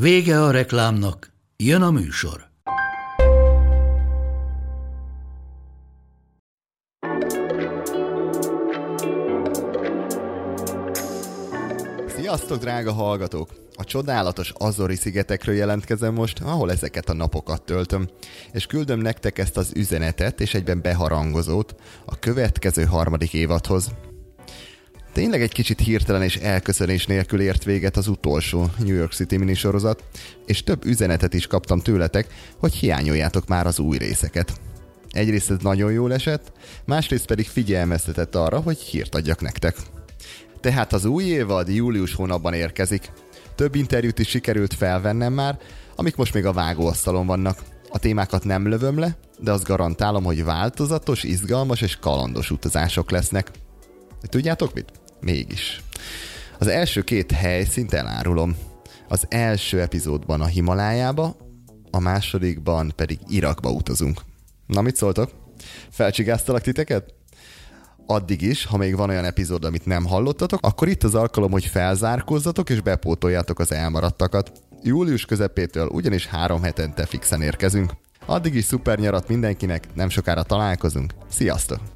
Vége a reklámnak, jön a műsor. Sziasztok, drága hallgatók! A csodálatos Azori szigetekről jelentkezem most, ahol ezeket a napokat töltöm, és küldöm nektek ezt az üzenetet és egyben beharangozót a következő harmadik évadhoz. Tényleg egy kicsit hirtelen és elköszönés nélkül ért véget az utolsó New York City minisorozat, és több üzenetet is kaptam tőletek, hogy hiányoljátok már az új részeket. Egyrészt ez nagyon jól esett, másrészt pedig figyelmeztetett arra, hogy hírt adjak nektek. Tehát az új évad július hónapban érkezik. Több interjút is sikerült felvennem már, amik most még a vágóasztalon vannak. A témákat nem lövöm le, de azt garantálom, hogy változatos, izgalmas és kalandos utazások lesznek. Tudjátok mit? Mégis. Az első két helyszínt elárulom. Az első epizódban a Himalájába, a másodikban pedig Irakba utazunk. Na, mit szóltok? Felcsigáztalak titeket? Addig is, ha még van olyan epizód, amit nem hallottatok, akkor itt az alkalom, hogy felzárkózzatok és bepótoljátok az elmaradtakat. Július közepétől ugyanis három hetente fixen érkezünk. Addig is szuper nyarat mindenkinek, nem sokára találkozunk. Sziasztok!